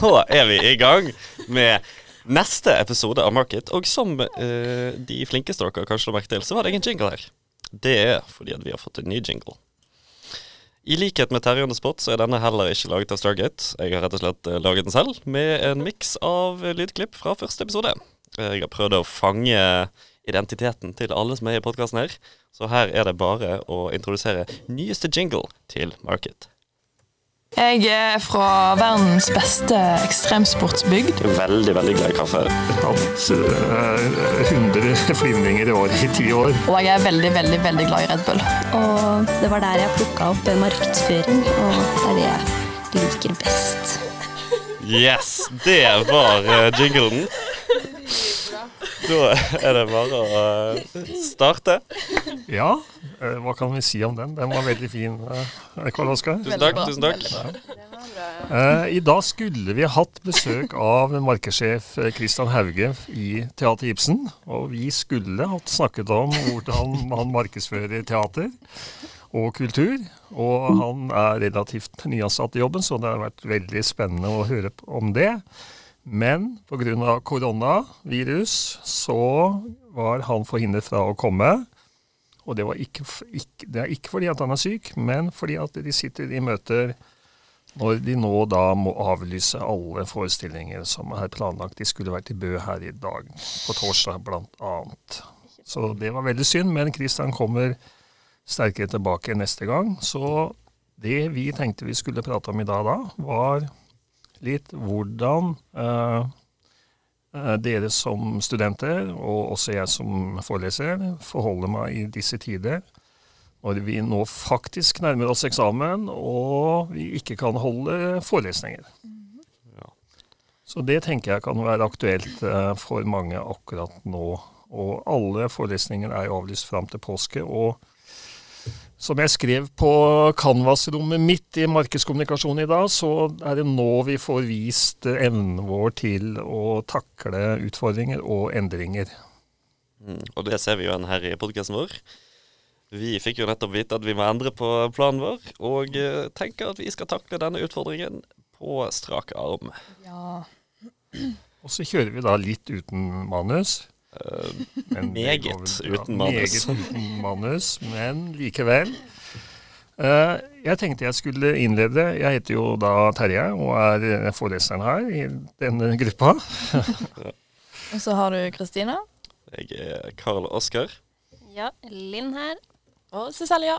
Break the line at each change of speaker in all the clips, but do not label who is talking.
Da er vi i gang med neste episode av Market. Og som eh, de flinkeste dere kanskje la merke til, så var det ingen jingle her. Det er fordi at vi har fått en ny jingle. I likhet med Terje on så er denne heller ikke laget av Stargate. Jeg har rett og slett eh, laget den selv, med en miks av lydklipp fra første episode. Jeg har prøvd å fange identiteten til alle som er i podkasten her. Så her er det bare å introdusere nyeste jingle til Market.
Jeg er fra verdens beste ekstremsportsbygd.
Veldig, veldig glad i kaffe.
hatt eh, 100 flimringer i året i ti år.
Og jeg er veldig, veldig veldig glad i Red Bull.
Og det var der jeg plukka opp markedsføring, og det er det jeg liker best.
Yes, det var uh, jinglen. Da er det bare å eh, starte.
Ja, eh, hva kan vi si om den? Den var veldig fin, eh, Karl Oskar.
Tusen takk. tusen takk.
Eh, I dag skulle vi hatt besøk av markedssjef eh, Christian Hauge i Teater Ibsen. Og vi skulle hatt snakket om hvordan man markedsfører teater og kultur. Og han er relativt nyansatt i jobben, så det har vært veldig spennende å høre om det. Men pga. koronavirus så var han forhindret fra å komme. Og det, ikke, ikke, det er ikke fordi at han er syk, men fordi at de sitter i møter når de nå da må avlyse alle forestillinger som er planlagt. De skulle vært i Bø her i dag, på torsdag annet. Så det var veldig synd, men Kristian kommer sterkere tilbake neste gang. Så det vi tenkte vi skulle prate om i dag da, var litt hvordan eh, dere som studenter, og også jeg som foreleser, forholder meg i disse tider når vi nå faktisk nærmer oss eksamen og vi ikke kan holde forelesninger. Så det tenker jeg kan være aktuelt eh, for mange akkurat nå. Og alle forelesninger er jo avlyst fram til påske. Og som jeg skrev på Canvas-rommet mitt i markedskommunikasjon i dag, så er det nå vi får vist evnen vår til å takle utfordringer og endringer.
Mm, og det ser vi jo igjen her i podkasten vår. Vi fikk jo nettopp vite at vi må endre på planen vår, og eh, tenker at vi skal takle denne utfordringen på strak arm.
Ja.
Og så kjører vi da litt uten manus.
Eh, Meget uten manus.
Meget uten manus, men likevel. Eh, jeg tenkte jeg skulle innlede. Jeg heter jo da Terje og er foreleseren her i denne gruppa.
Og så har du Kristina.
jeg er Karl Oskar.
Ja, Linn her.
Og Cecilia.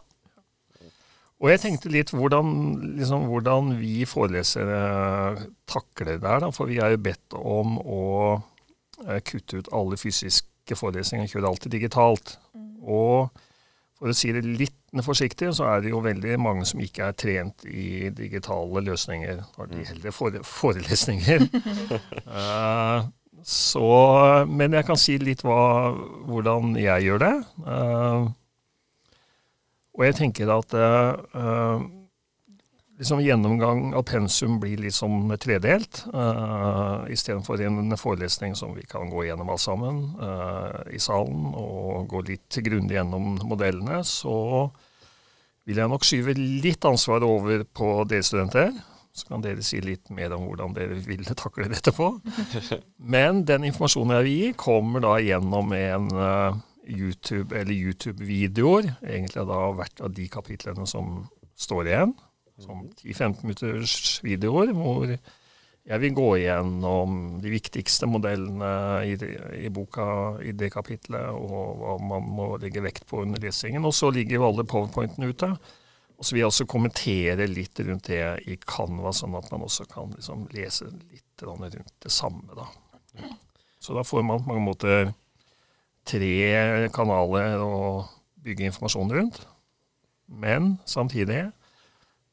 Og jeg tenkte litt hvordan, liksom, hvordan vi forelesere takler det her. Da. For vi er jo bedt om å kutte ut alle fysiske forelesninger, kjøre alt digitalt. Og for å si det litt forsiktig, så er det jo veldig mange som ikke er trent i digitale løsninger. Har de heller fore forelesninger. uh, så, men jeg kan si litt hva, hvordan jeg gjør det. Uh, og jeg tenker at eh, liksom gjennomgang av pensum blir litt som tredelt. Uh, Istedenfor en forelesning som vi kan gå gjennom alt sammen uh, i salen, og gå litt grundig gjennom modellene, så vil jeg nok skyve litt ansvar over på dere studenter. Så kan dere si litt mer om hvordan dere vil takle dette på. Men den informasjonen jeg vil gi, kommer da gjennom en uh, YouTube eller YouTube-videoer. Egentlig da hvert av de kapitlene som står igjen. Som 10-15 minutters videoer hvor jeg vil gå igjennom de viktigste modellene i, i boka i det kapitlet, og hva man må legge vekt på under lesingen. Og så ligger jo alle powerpointene ute. Og så vil jeg også kommentere litt rundt det i Canva, sånn at man også kan liksom lese litt rundt det samme. Da. Så da får man på mange måter tre kanaler å bygge informasjon rundt. Men samtidig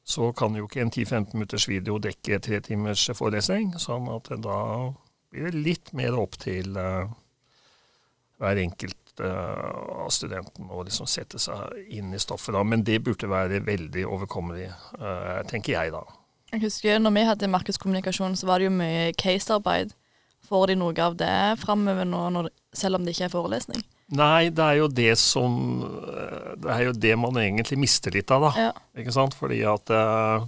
så kan jo ikke en 10-15 minutters video dekke tre timers forelesning, sånn at da blir det litt mer opp til uh, hver enkelt uh, av studenten å liksom sette seg inn i stoffet. da, Men det burde være veldig overkommelig, uh, tenker jeg da.
Jeg husker når vi hadde markedskommunikasjon, så var det jo mye casearbeid. Får de noe av det framover nå, når, selv om det ikke er forelesning?
Nei, det er jo det som eh, Det er jo det man egentlig mister litt av, da.
Ja.
Ikke sant? Fordi at eh,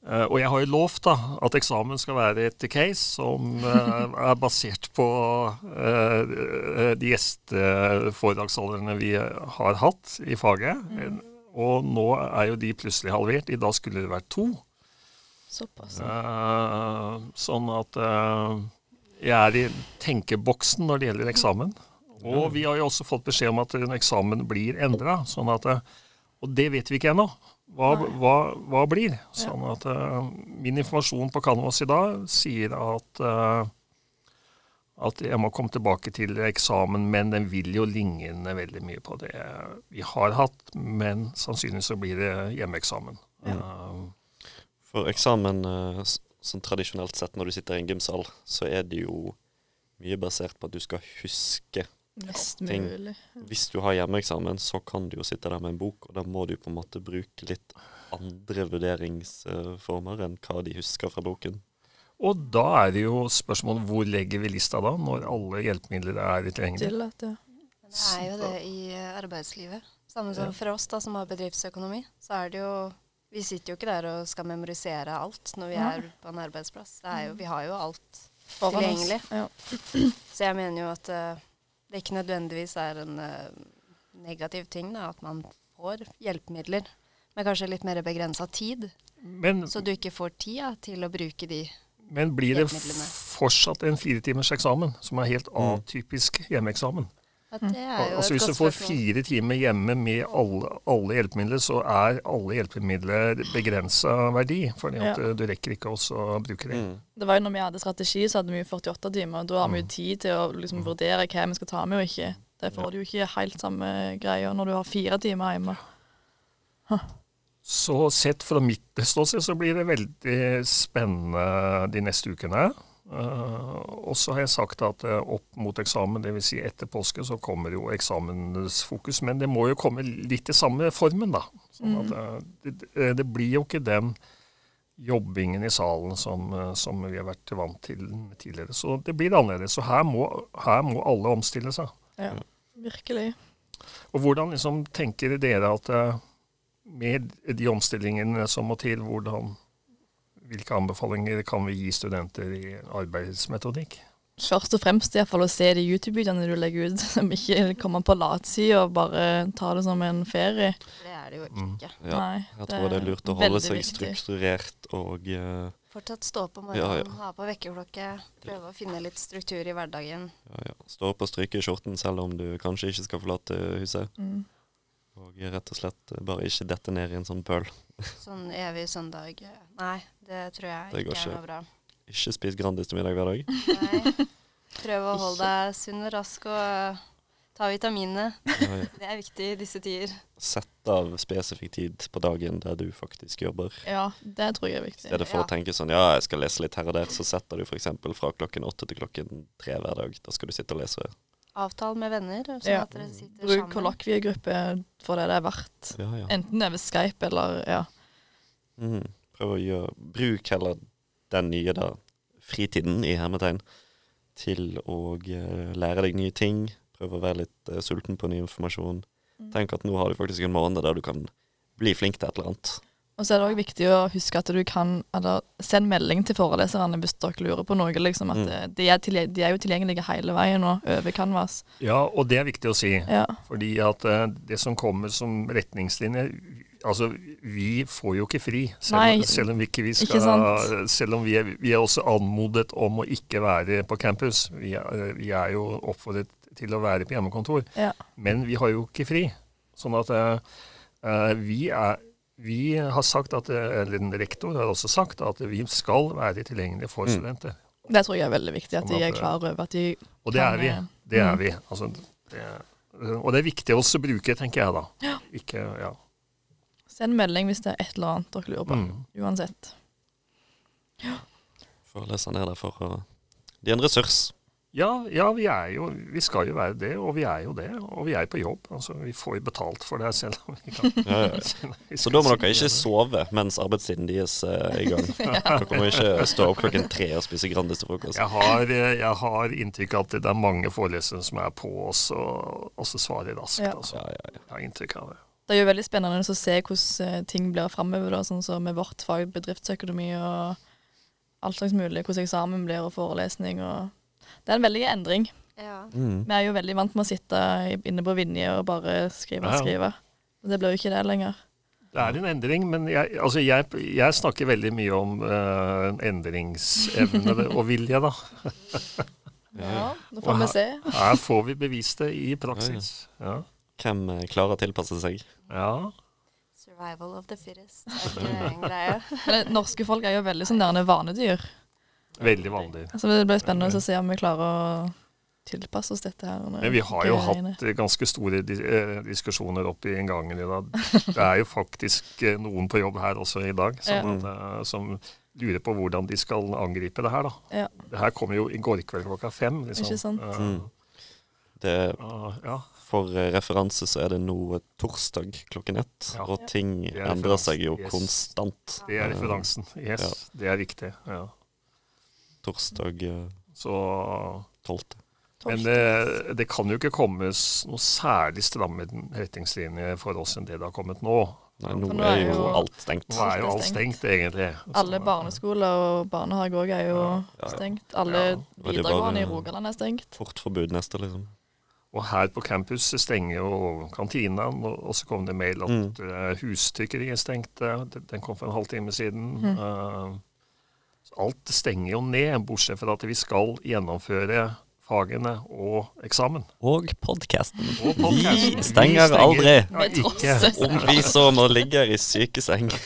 Eh, og jeg har jo lovt da, at eksamen skal være et case som er basert på de gjesteforedragsholderne vi har hatt i faget. Og nå er jo de plutselig halvert. I dag skulle det vært to.
Såpass.
Sånn at jeg er i tenkeboksen når det gjelder eksamen. Og vi har jo også fått beskjed om at en eksamen blir endra. Sånn at, eh, og det vet vi ikke ennå. Hva, hva, hva blir? Sånn at uh, Min informasjon på Canvas i dag sier at uh, at jeg må komme tilbake til eksamen, men den vil jo ligne veldig mye på det vi har hatt. Men sannsynligvis så blir det hjemmeeksamen. Eh,
For eksamen, sånn tradisjonelt sett når du sitter i en gymsal, så er det jo mye basert på at du skal huske.
Mest
ting.
mulig.
Hvis du har hjemmeeksamen, så kan du jo sitte der med en bok, og da må du på en måte bruke litt andre vurderingsformer enn hva de husker fra boken.
Og da er det jo spørsmålet hvor legger vi lista da, når alle hjelpemidler er tilgjengelige.
Ja.
Det er jo det i arbeidslivet. Samme som
Ja.
for oss da, som har bedriftsøkonomi. Så er det jo Vi sitter jo ikke der og skal memorisere alt når vi er på en arbeidsplass. Det er jo, vi har jo alt. Tilgjengelig. Så jeg mener jo at eh, det ikke nødvendigvis er en uh, negativ ting da, at man får hjelpemidler. med kanskje litt mer begrensa tid,
Men,
så du ikke får tida til å bruke de.
men blir det fortsatt en firetimers eksamen, som er helt
Mm.
atypisk hjemmeeksamen? Altså Hvis du får fire timer hjemme med alle, alle hjelpemidler, så er alle hjelpemidler begrensa verdi. fordi at
Ja.
eh, du rekker ikke også å bruke det.
Mm.
Det var jo når vi hadde strategi, så hadde vi jo 48 timer. og Da har vi jo tid til å liksom vurdere hva vi skal ta med og ikke. Det får du jo ikke helt samme greia når du har fire timer hjemme.
Så sett fra mitt ståsted så blir det veldig spennende de neste ukene. Eh, og så har jeg sagt at eh, opp mot eksamen, dvs. Si etter påske, så kommer jo eksamensfokus. Men det må jo komme litt i samme formen, da. Sånn at, eh, det, det blir jo ikke den jobbingen i salen som, som vi har vært vant til tidligere. Så det blir annerledes. Så her må, her må alle omstille seg.
Ja, virkelig.
Og hvordan liksom tenker dere at med de omstillingene som må til, hvordan, hvilke anbefalinger kan vi gi studenter i arbeidsmetodikk?
Først og fremst i hvert fall å se de YouTube-videoene du legger ut, som ikke kommer på latsida og bare tar det som en ferie.
Det er det jo
Mm.
ikke.
Ja,
Nei,
jeg tror det er lurt å holde seg
viktig.
strukturert og uh,
Fortsatt stå opp om
Ja,
morgenen,
ja.
ha på vekkerklokke, prøve å finne litt struktur i hverdagen.
ja, ja, stå opp og stryke i skjorten selv om du kanskje ikke skal forlate huset.
Mm.
Og rett og slett eh, bare ikke dette ned i en sånn pøl.
Sånn evig søndag Nei, det tror jeg
Det
ikke er noe bra.
Ikke spis Grandis til middag hver dag.
Nei. Prøv å holde deg sunn og rask og eh, ta vitaminene.
Ja, ja.
Det er viktig i disse tider.
Sett av spesifikk tid på dagen der du faktisk jobber.
Ja, det tror jeg er
I
viktig.
stedet for
Ja.
å tenke sånn ja, jeg skal lese litt her og der, så setter du f.eks. fra klokken åtte til klokken tre hver dag. Da skal du sitte og lese.
Avtal med venner, sånn
Ja.
at dere sitter
Bruk
sammen.
kollokviegruppe for det det er verdt.
Ja, ja.
Enten det er ved Skype eller ja.
Mm. Prøv å gjøre Bruk heller den nye da, fritiden i hermetegn til å eh, lære deg nye ting. Prøv å være litt uh, sulten på ny informasjon.
Mm.
Tenk at nå har du faktisk en måned der du kan bli flink til et eller annet.
Og så er det òg viktig å huske at du kan eller, sende melding til foreleserne hvis dere lurer på noe. Liksom, at
Mm.
eh, de, er de er jo tilgjengelige hele veien nå, over Canvas.
Ja, og det er viktig å si.
Ja.
Fordi at eh, det som kommer som retningslinjer Altså, vi får jo ikke fri, selv,
Nei,
selv om vi ikke vi skal
ikke
Selv om vi er, vi er også anmodet om å ikke være på campus. Vi er, vi er jo oppfordret til å være på hjemmekontor.
Ja.
Men vi har jo ikke fri. Sånn at eh, eh, vi er vi har sagt at, eh, eller den rektor har også sagt at vi skal være tilgjengelige for
Mm.
studenter.
Det tror jeg er veldig viktig, at de er klar over at de
Og det
kan,
er vi.
eh,
Det er
mm.
vi. Altså, det, og det er viktig også å bruke, tenker jeg da. Ikke, ja.
Send melding hvis det er et eller annet dere lurer på.
Mm.
Uansett.
lese den her for å De er en ressurs.
Ja, ja, vi er jo Vi skal jo være det, og vi er jo det. Og vi er på jobb. Altså, vi får jo betalt for det selv om vi kan
Ja, ja,
vi
Så da må dere ikke sove mens arbeidstiden deres er i gang. Dere må ikke stå opp klokken tre og spise Grandis til frokost.
Jeg har, eh, jeg har inntrykk av at det er mange forelesere som er på oss og også svarer raskt. Altså.
Ja, ja, ja.
Jeg har inntrykk av det.
Det er jo veldig spennende å se hvordan eh, ting blir framover, sånn som med vårt fag bedriftsøkonomi og alt slags mulig. Hvordan eksamen blir og forelesning og Det er en veldig endring.
Ja.
Mm.
Vi er jo veldig vant med å sitte inne på Vinje og bare skrive og skrive. Det blir jo ikke det lenger.
Det er en endring, men jeg, altså jeg, jeg snakker veldig mye om uh, endringsevne og vilje, da.
Ja, nå
får
får vi se.
Her får vi bevist det i praksis. Ja.
Hvem eh, klarer å tilpasse seg?
ja.
Survival of the fittest. Er ikke en greie?
Norske folk er jo veldig sånn vanedyr.
Veldig vanlig.
Så det blir spennende å se om vi klarer å tilpasse oss dette her.
Men vi har jo hatt eh, ganske store eh, diskusjoner oppi i gangen i dag. Det er jo faktisk eh, noen på jobb her også i dag som,
Ja.
at, eh, som lurer på hvordan de skal angripe det her. da.
Ja.
Det her kommer jo i går kveld klokka fem. Liksom.
Ikke sant?
Eh,
Mm. Det,
ja.
for eh, referanse så er det nå eh, torsdag klokken ett,
Ja.
og ting
er
endrer seg jo
yes.
konstant.
Det er
Eh,
referansen. Yes,
Ja.
det er riktig. Ja.
Torsdag eh,
Så,
12.
men det, det kan jo ikke komme noe særlig stramme retningslinjer for oss enn det det har kommet nå.
Nei, nå
nå
er
er
jo alt stengt.
Nå er jo
Alt stengt.
stengt, egentlig.
Alle barneskoler og barnehager òg er jo
Ja,
ja.
stengt. Alle
Ja.
Det er
videregående i Rogaland er stengt.
Portforbud neste, liksom.
Og her på campus stenger jo kantinaen, og så kom det mail at
Mm.
eh, hustrykkeriet stengte. Den- Den kom for en halvtime siden.
Mm.
Eh, så alt stenger jo ned, bortsett fra at vi skal gjennomføre fagene og eksamen.
Og podkasten.
Og.
Vi stenger aldri.
Ja.
Om vi så må ligge i sykeseng.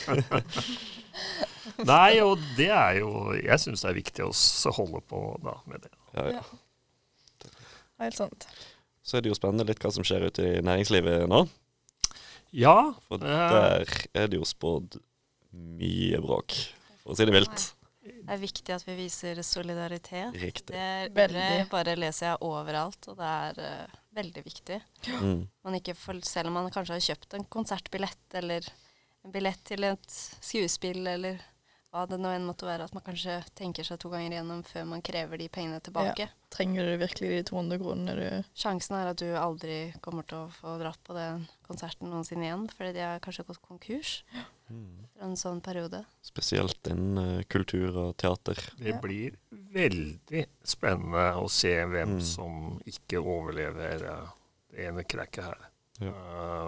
Nei, og det er jo Jeg syns det er viktig å holde på da, med det.
Ja, ja.
Helt sant.
Så er det jo spennende litt hva som skjer ute i næringslivet nå.
Ja,
For
Eh.
der er det jo spådd mye bråk, for å si det mildt.
Det er viktig at vi viser solidaritet.
Riktig.
Det
er
bare, bare leser jeg overalt, og det er uh, veldig viktig.
Mm.
Man ikke får, selv om man kanskje har kjøpt en konsertbillett eller en billett til et skuespill eller hva det nå enn måtte være, at man kanskje tenker seg to ganger igjennom før man krever de pengene tilbake.
Trenger du virkelig de 200 kronene du
Sjansen er at du aldri kommer til å få dratt på den konserten noensinne igjen, fordi de har kanskje gått konkurs
Mm.
For en sånn periode.
Spesielt innen eh, kultur og teater.
det
Ja.
blir veldig spennende å se hvem
Mm.
som ikke overlever eh, det ene krekket her.
Ja.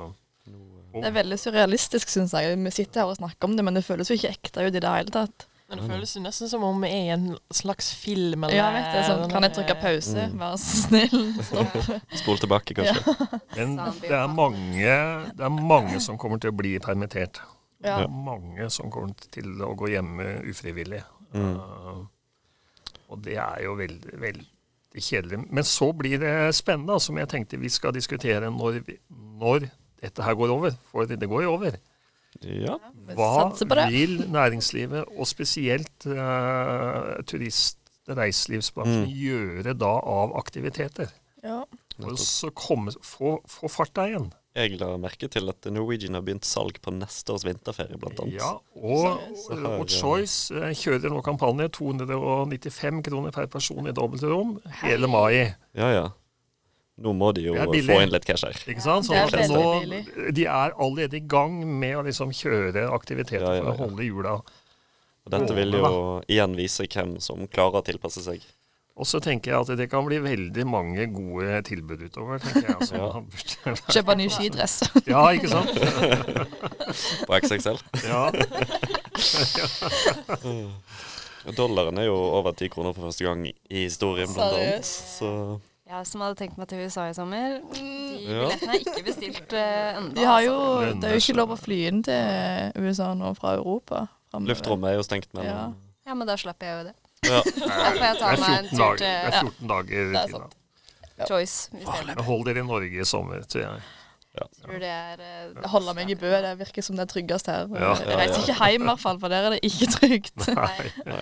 Eh,
Det er veldig surrealistisk, syns jeg. Vi sitter her og snakker om det, men det føles jo ikke ekte ut i det hele tatt.
Men det føles jo nesten som om vi er i en slags film. Eller,
Ja, vet du, sånn, Kan jeg trykke pause?
Mm.
Vær så snill, stopp.
Spol tilbake, kanskje.
Men det er, mange, det er mange som kommer til å bli permittert. Det
Ja.
er mange som kommer til å gå hjemme ufrivillig.
Mm.
Uh, og det er jo veldig, veldig kjedelig. Men så blir det spennende, som jeg tenkte vi skal diskutere når, vi, når dette her går over. For det går jo over.
Ja.
Hva vil næringslivet, og spesielt uh, turist- og reiselivsbransjen,
Mm.
gjøre da av aktiviteter?
Ja.
For å komme, få, få farta igjen.
Jeg la merke til at Norwegian har begynt salg på neste års vinterferie, annet.
Ja, og,
Så her,
og Choice eh, kjører nå kampanje 295 kroner per person i dobbeltrom hele mai.
Ja, ja. Nå må de jo
Det er
få inn litt cash her.
Ikke sant?
Det er
Sånn
veldig
nå, de er allerede i gang med å liksom kjøre aktiviteter
Ja, ja,
for å holde hjula.
Og dette vil jo igjen vise hvem som klarer å tilpasse seg.
Og så tenker jeg at det kan bli veldig mange gode tilbud utover. tenker jeg. Altså,
Ja.
Kjøpe ny skidress.
ja, ikke sant?
På XXL.
Ja.
Dollaren er jo over ti kroner for første gang i historien, blant annet. Så
Jeg som hadde tenkt meg til USA i sommer, de
Ja.
billettene er ikke bestilt uh, ennå.
De har det er jo ikke lov å fly inn til USA nå fra Europa. fremover.
luftrommet er jo stengt
Ja.
Ja, men da slapper jeg jo det.
Ja.
Da får jeg
Det
ta
er
meg en
14
tur
dager, det er 14 dager
Det er
til.
sant.
da.
Choice.
Hold dere i Norge i sommer, tror jeg.
Ja. tror det er det
holder meg i Bø, det virker som det er tryggest her.
Ja.
Jeg reiser ikke hjem i hvert fall, for der er det ikke trygt.
Nei.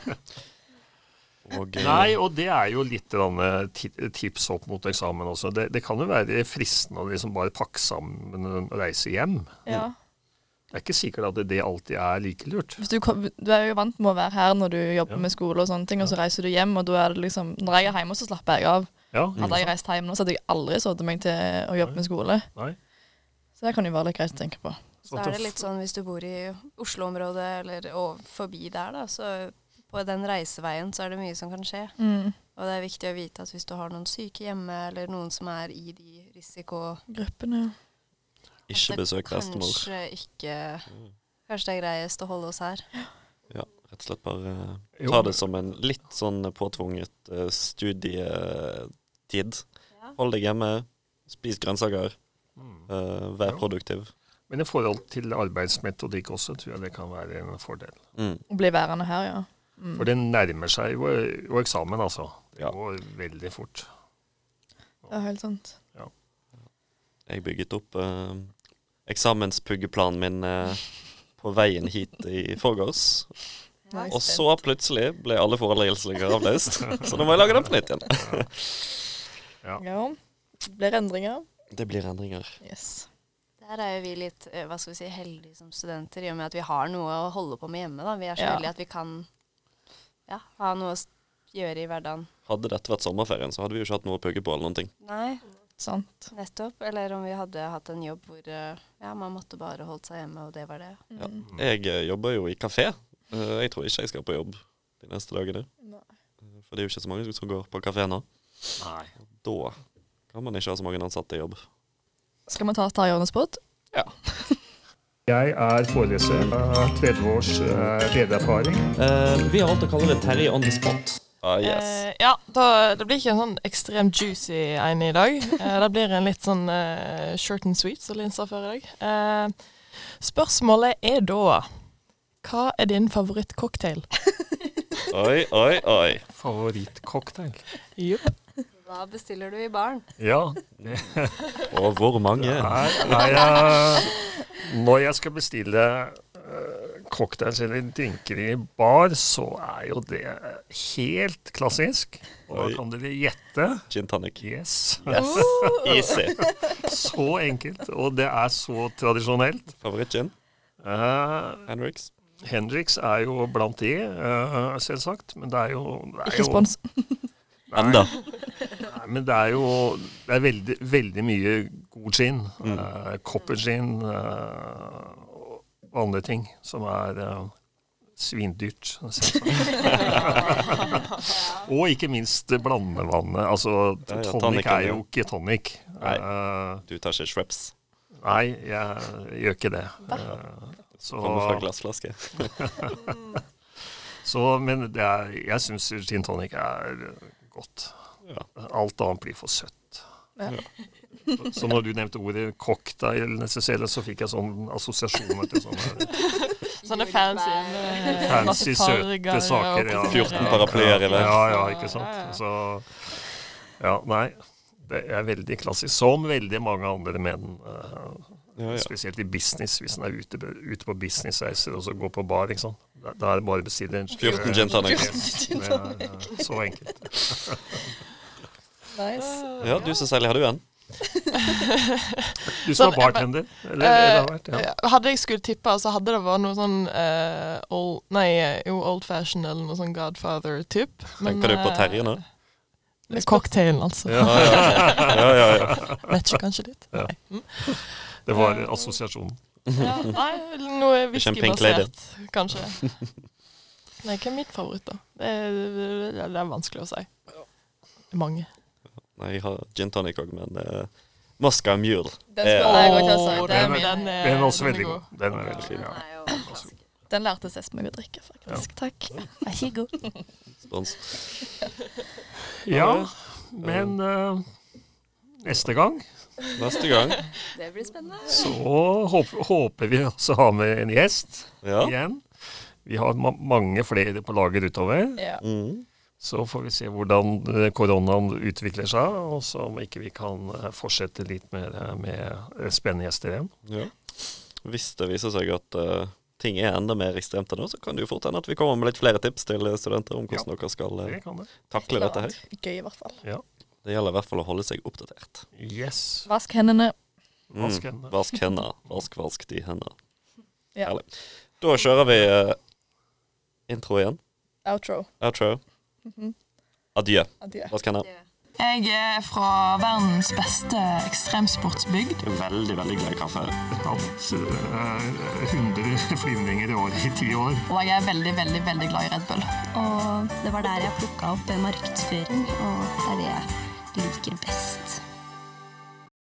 Og, eh,
Nei, og det er jo litt eh, ti- tips opp mot eksamen også. Det, det kan jo være fristende å liksom bare pakke sammen og reise hjem.
Ja.
Det er ikke sikkert at det alltid er like lurt.
Hvis du, kom, du er jo vant med å være her når du jobber
Ja.
med skole og sånne ting, og så reiser du hjem, og da er det liksom Når jeg er hjemme, så slapper jeg av.
Ja,
Hadde jeg reist hjem nå, så hadde jeg aldri sittet meg til å jobbe med skole.
Nei.
Så det kan jo være litt greit å tenke på.
Så er det litt sånn hvis du bor i Oslo-området eller og forbi der, da, så på den reiseveien så er det mye som kan skje.
Mm.
Og det er viktig å vite at hvis du har noen syke hjemme, eller noen som er i de risiko...
Gruppene.
Ikke besøk bestemor.
Kanskje ikke Kanskje det er greiest å holde oss her.
Ja, rett og slett bare eh,
Jo,
ta det som en litt sånn påtvunget uh, studietid. Hold deg hjemme, spis grønnsaker,
Mm.
eh, vær
Ja.
produktiv.
Men i forhold til arbeidsmetodikk også, tror jeg det kan være en fordel.
Mm.
Bli værende her, ja. Mm.
For det nærmer seg jo, jo eksamen, altså. Det
Ja.
går veldig fort.
Det er helt sant.
Jeg bygget opp eh, eksamenspuggeplanen min eh, på veien hit i forgårs. Og så plutselig ble alle forelesninger avlyst. Så nå må jeg lage den på nytt igjen.
Ja. Det blir endringer.
Det blir endringer.
Yes.
Der er jo vi litt eh, hva skal vi si, heldige som studenter, i og med at vi har noe å holde på med hjemme. da. Vi er så
Ja.
heldige at vi kan ja, ha noe å gjøre i hverdagen.
Hadde dette vært sommerferien, så hadde vi jo ikke hatt noe å pugge på eller noen ting.
Nei,
Sant.
nettopp. Eller om vi hadde hatt en jobb hvor eh, ja, man måtte bare holdt seg hjemme, og det var det.
Ja.
Mm.
Jeg eh, jobber jo i kafé. Eh, jeg tror ikke jeg skal på jobb de neste dagene.
Nei.
For det er jo ikke så mange som går på kafé nå.
Nei.
Da kan man ikke ha så mange ansatte i jobb.
Skal vi ta Tarjei on the spot?
Jeg er foreleser. Jeg har 30 års eh, Uh,
vi har valgt å kalle det Terje on the spot. Ah, yes.
Eh, ja, da, det blir ikke en sånn ekstremt juicy en i dag. Eh, det blir en litt sånn eh, short and sweet, som Linn sa før i dag. Eh, spørsmålet er da Hva er din favorittcocktail?
Oi, oi, oi.
Favorittcocktail?
Jepp.
Hva bestiller du i baren?
Ja,
Og hvor mange?
Nei, nei jeg Når jeg skal bestille eh, cocktails eller drinker i bar, så er jo det helt klassisk. Og da kan dere gjette.
Gin tonic.
Yes.
Yes. Easy.
Så enkelt. Og det er så tradisjonelt.
Favoritt-gin?
Eh,
Henriks?
Henriks er jo blant de, uh, selvsagt. Men det er jo, det er
Ikke spons.
Nei,
Enda.
Nei, men det er jo det er veldig, veldig mye god gin.
Mm.
Uh, copper gin eh, og andre ting som er uh, svindyrt. selvsagt. og ikke minst blandevannet. Altså,
Ja, ja,
tonic er jo ikke tonic.
Nei.
Eh,
Du tar ikke Shreps?
nei, jeg gjør ikke det. Så,
Kommer fra glassflaske?
så, men det er, jeg syns gin tonic er godt.
Ja.
Alt annet blir for søtt.
Ja.
Så når du nevnte ordet cocktail, Cecilie, så fikk jeg sånn assosiasjoner til sånne
Sånne fancy
fancy, søte saker. Ja.
14 paraplyer i.
Ja, ja, ikke sant. Så ja, nei. Det er veldig klassisk. Som veldig mange andre menn. eh,
Ja, ja.
Spesielt i business, hvis en er ute, ute på businessreiser og så går på bar. ikke sant? Da, er det bare å bestille en
14 gin
er, eh, så enkelt.
Nice.
ja, du Cecilie, har du en?
Du som er bartender? Eller, eller har vært, ja.
Eh, Hadde jeg skulle tippe, så hadde det vært noe sånn uh, old, Nei, jo old fashion eller noe sånn Godfather-typ.
Tenker du på Terje nå?
Eh, cocktailen, altså.
Ja.
Ja, ja, ja. ja, ja.
Matcher kanskje litt.
Ja.
Mm.
Det var assosiasjonen.
Ja, nei, noe whiskybasert, kanskje. Nei, hva er mitt favoritt, da? Det er, det er vanskelig å si. Mange.
Nei, jeg har gin tonic òg, men uh, Moscow Mule.
Den
Eh,
jeg. Er
den
den er,
også veldig god. Den er veldig fin. Ja.
Den lærte seg meg å drikke, faktisk. Takk.
Vær så god.
Spons.
ja, men uh, neste gang
Neste gang.
Det blir spennende.
så håper, håper vi også ha med en gjest
Ja.
igjen. Vi har ma mange flere på lager utover.
Ja.
Mm.
Så får vi se hvordan eh, koronaen utvikler seg, og så om ikke vi kan eh, fortsette litt mer eh, med spennende gjester igjen.
Ja. Hvis det viser seg at uh, ting er enda mer ekstremt enn nå, så kan det jo fort hende at vi kommer med litt flere tips til studenter om hvordan dere skal uh,
Det kan det.
takle dette her.
Gøy, i hvert fall.
Det gjelder i hvert fall å holde seg oppdatert.
Yes.
Vask hendene.
Mm.
Vask hendene.
Vask hendene. Vask, vask de hendene.
Ja.
Herlig. Da kjører vi uh, intro igjen.
Outro.
Outro.
Mhm.
Adjø.
Adjø.
Hendene.
Jeg er fra verdens beste ekstremsportsbygd.
Veldig, veldig glad i kaffe.
Hatt eh, 100 flyvninger i året i ti år.
Og jeg er veldig, veldig, veldig glad i Red Bull.
Og det var der jeg plukka opp markedsføring, og det er det jeg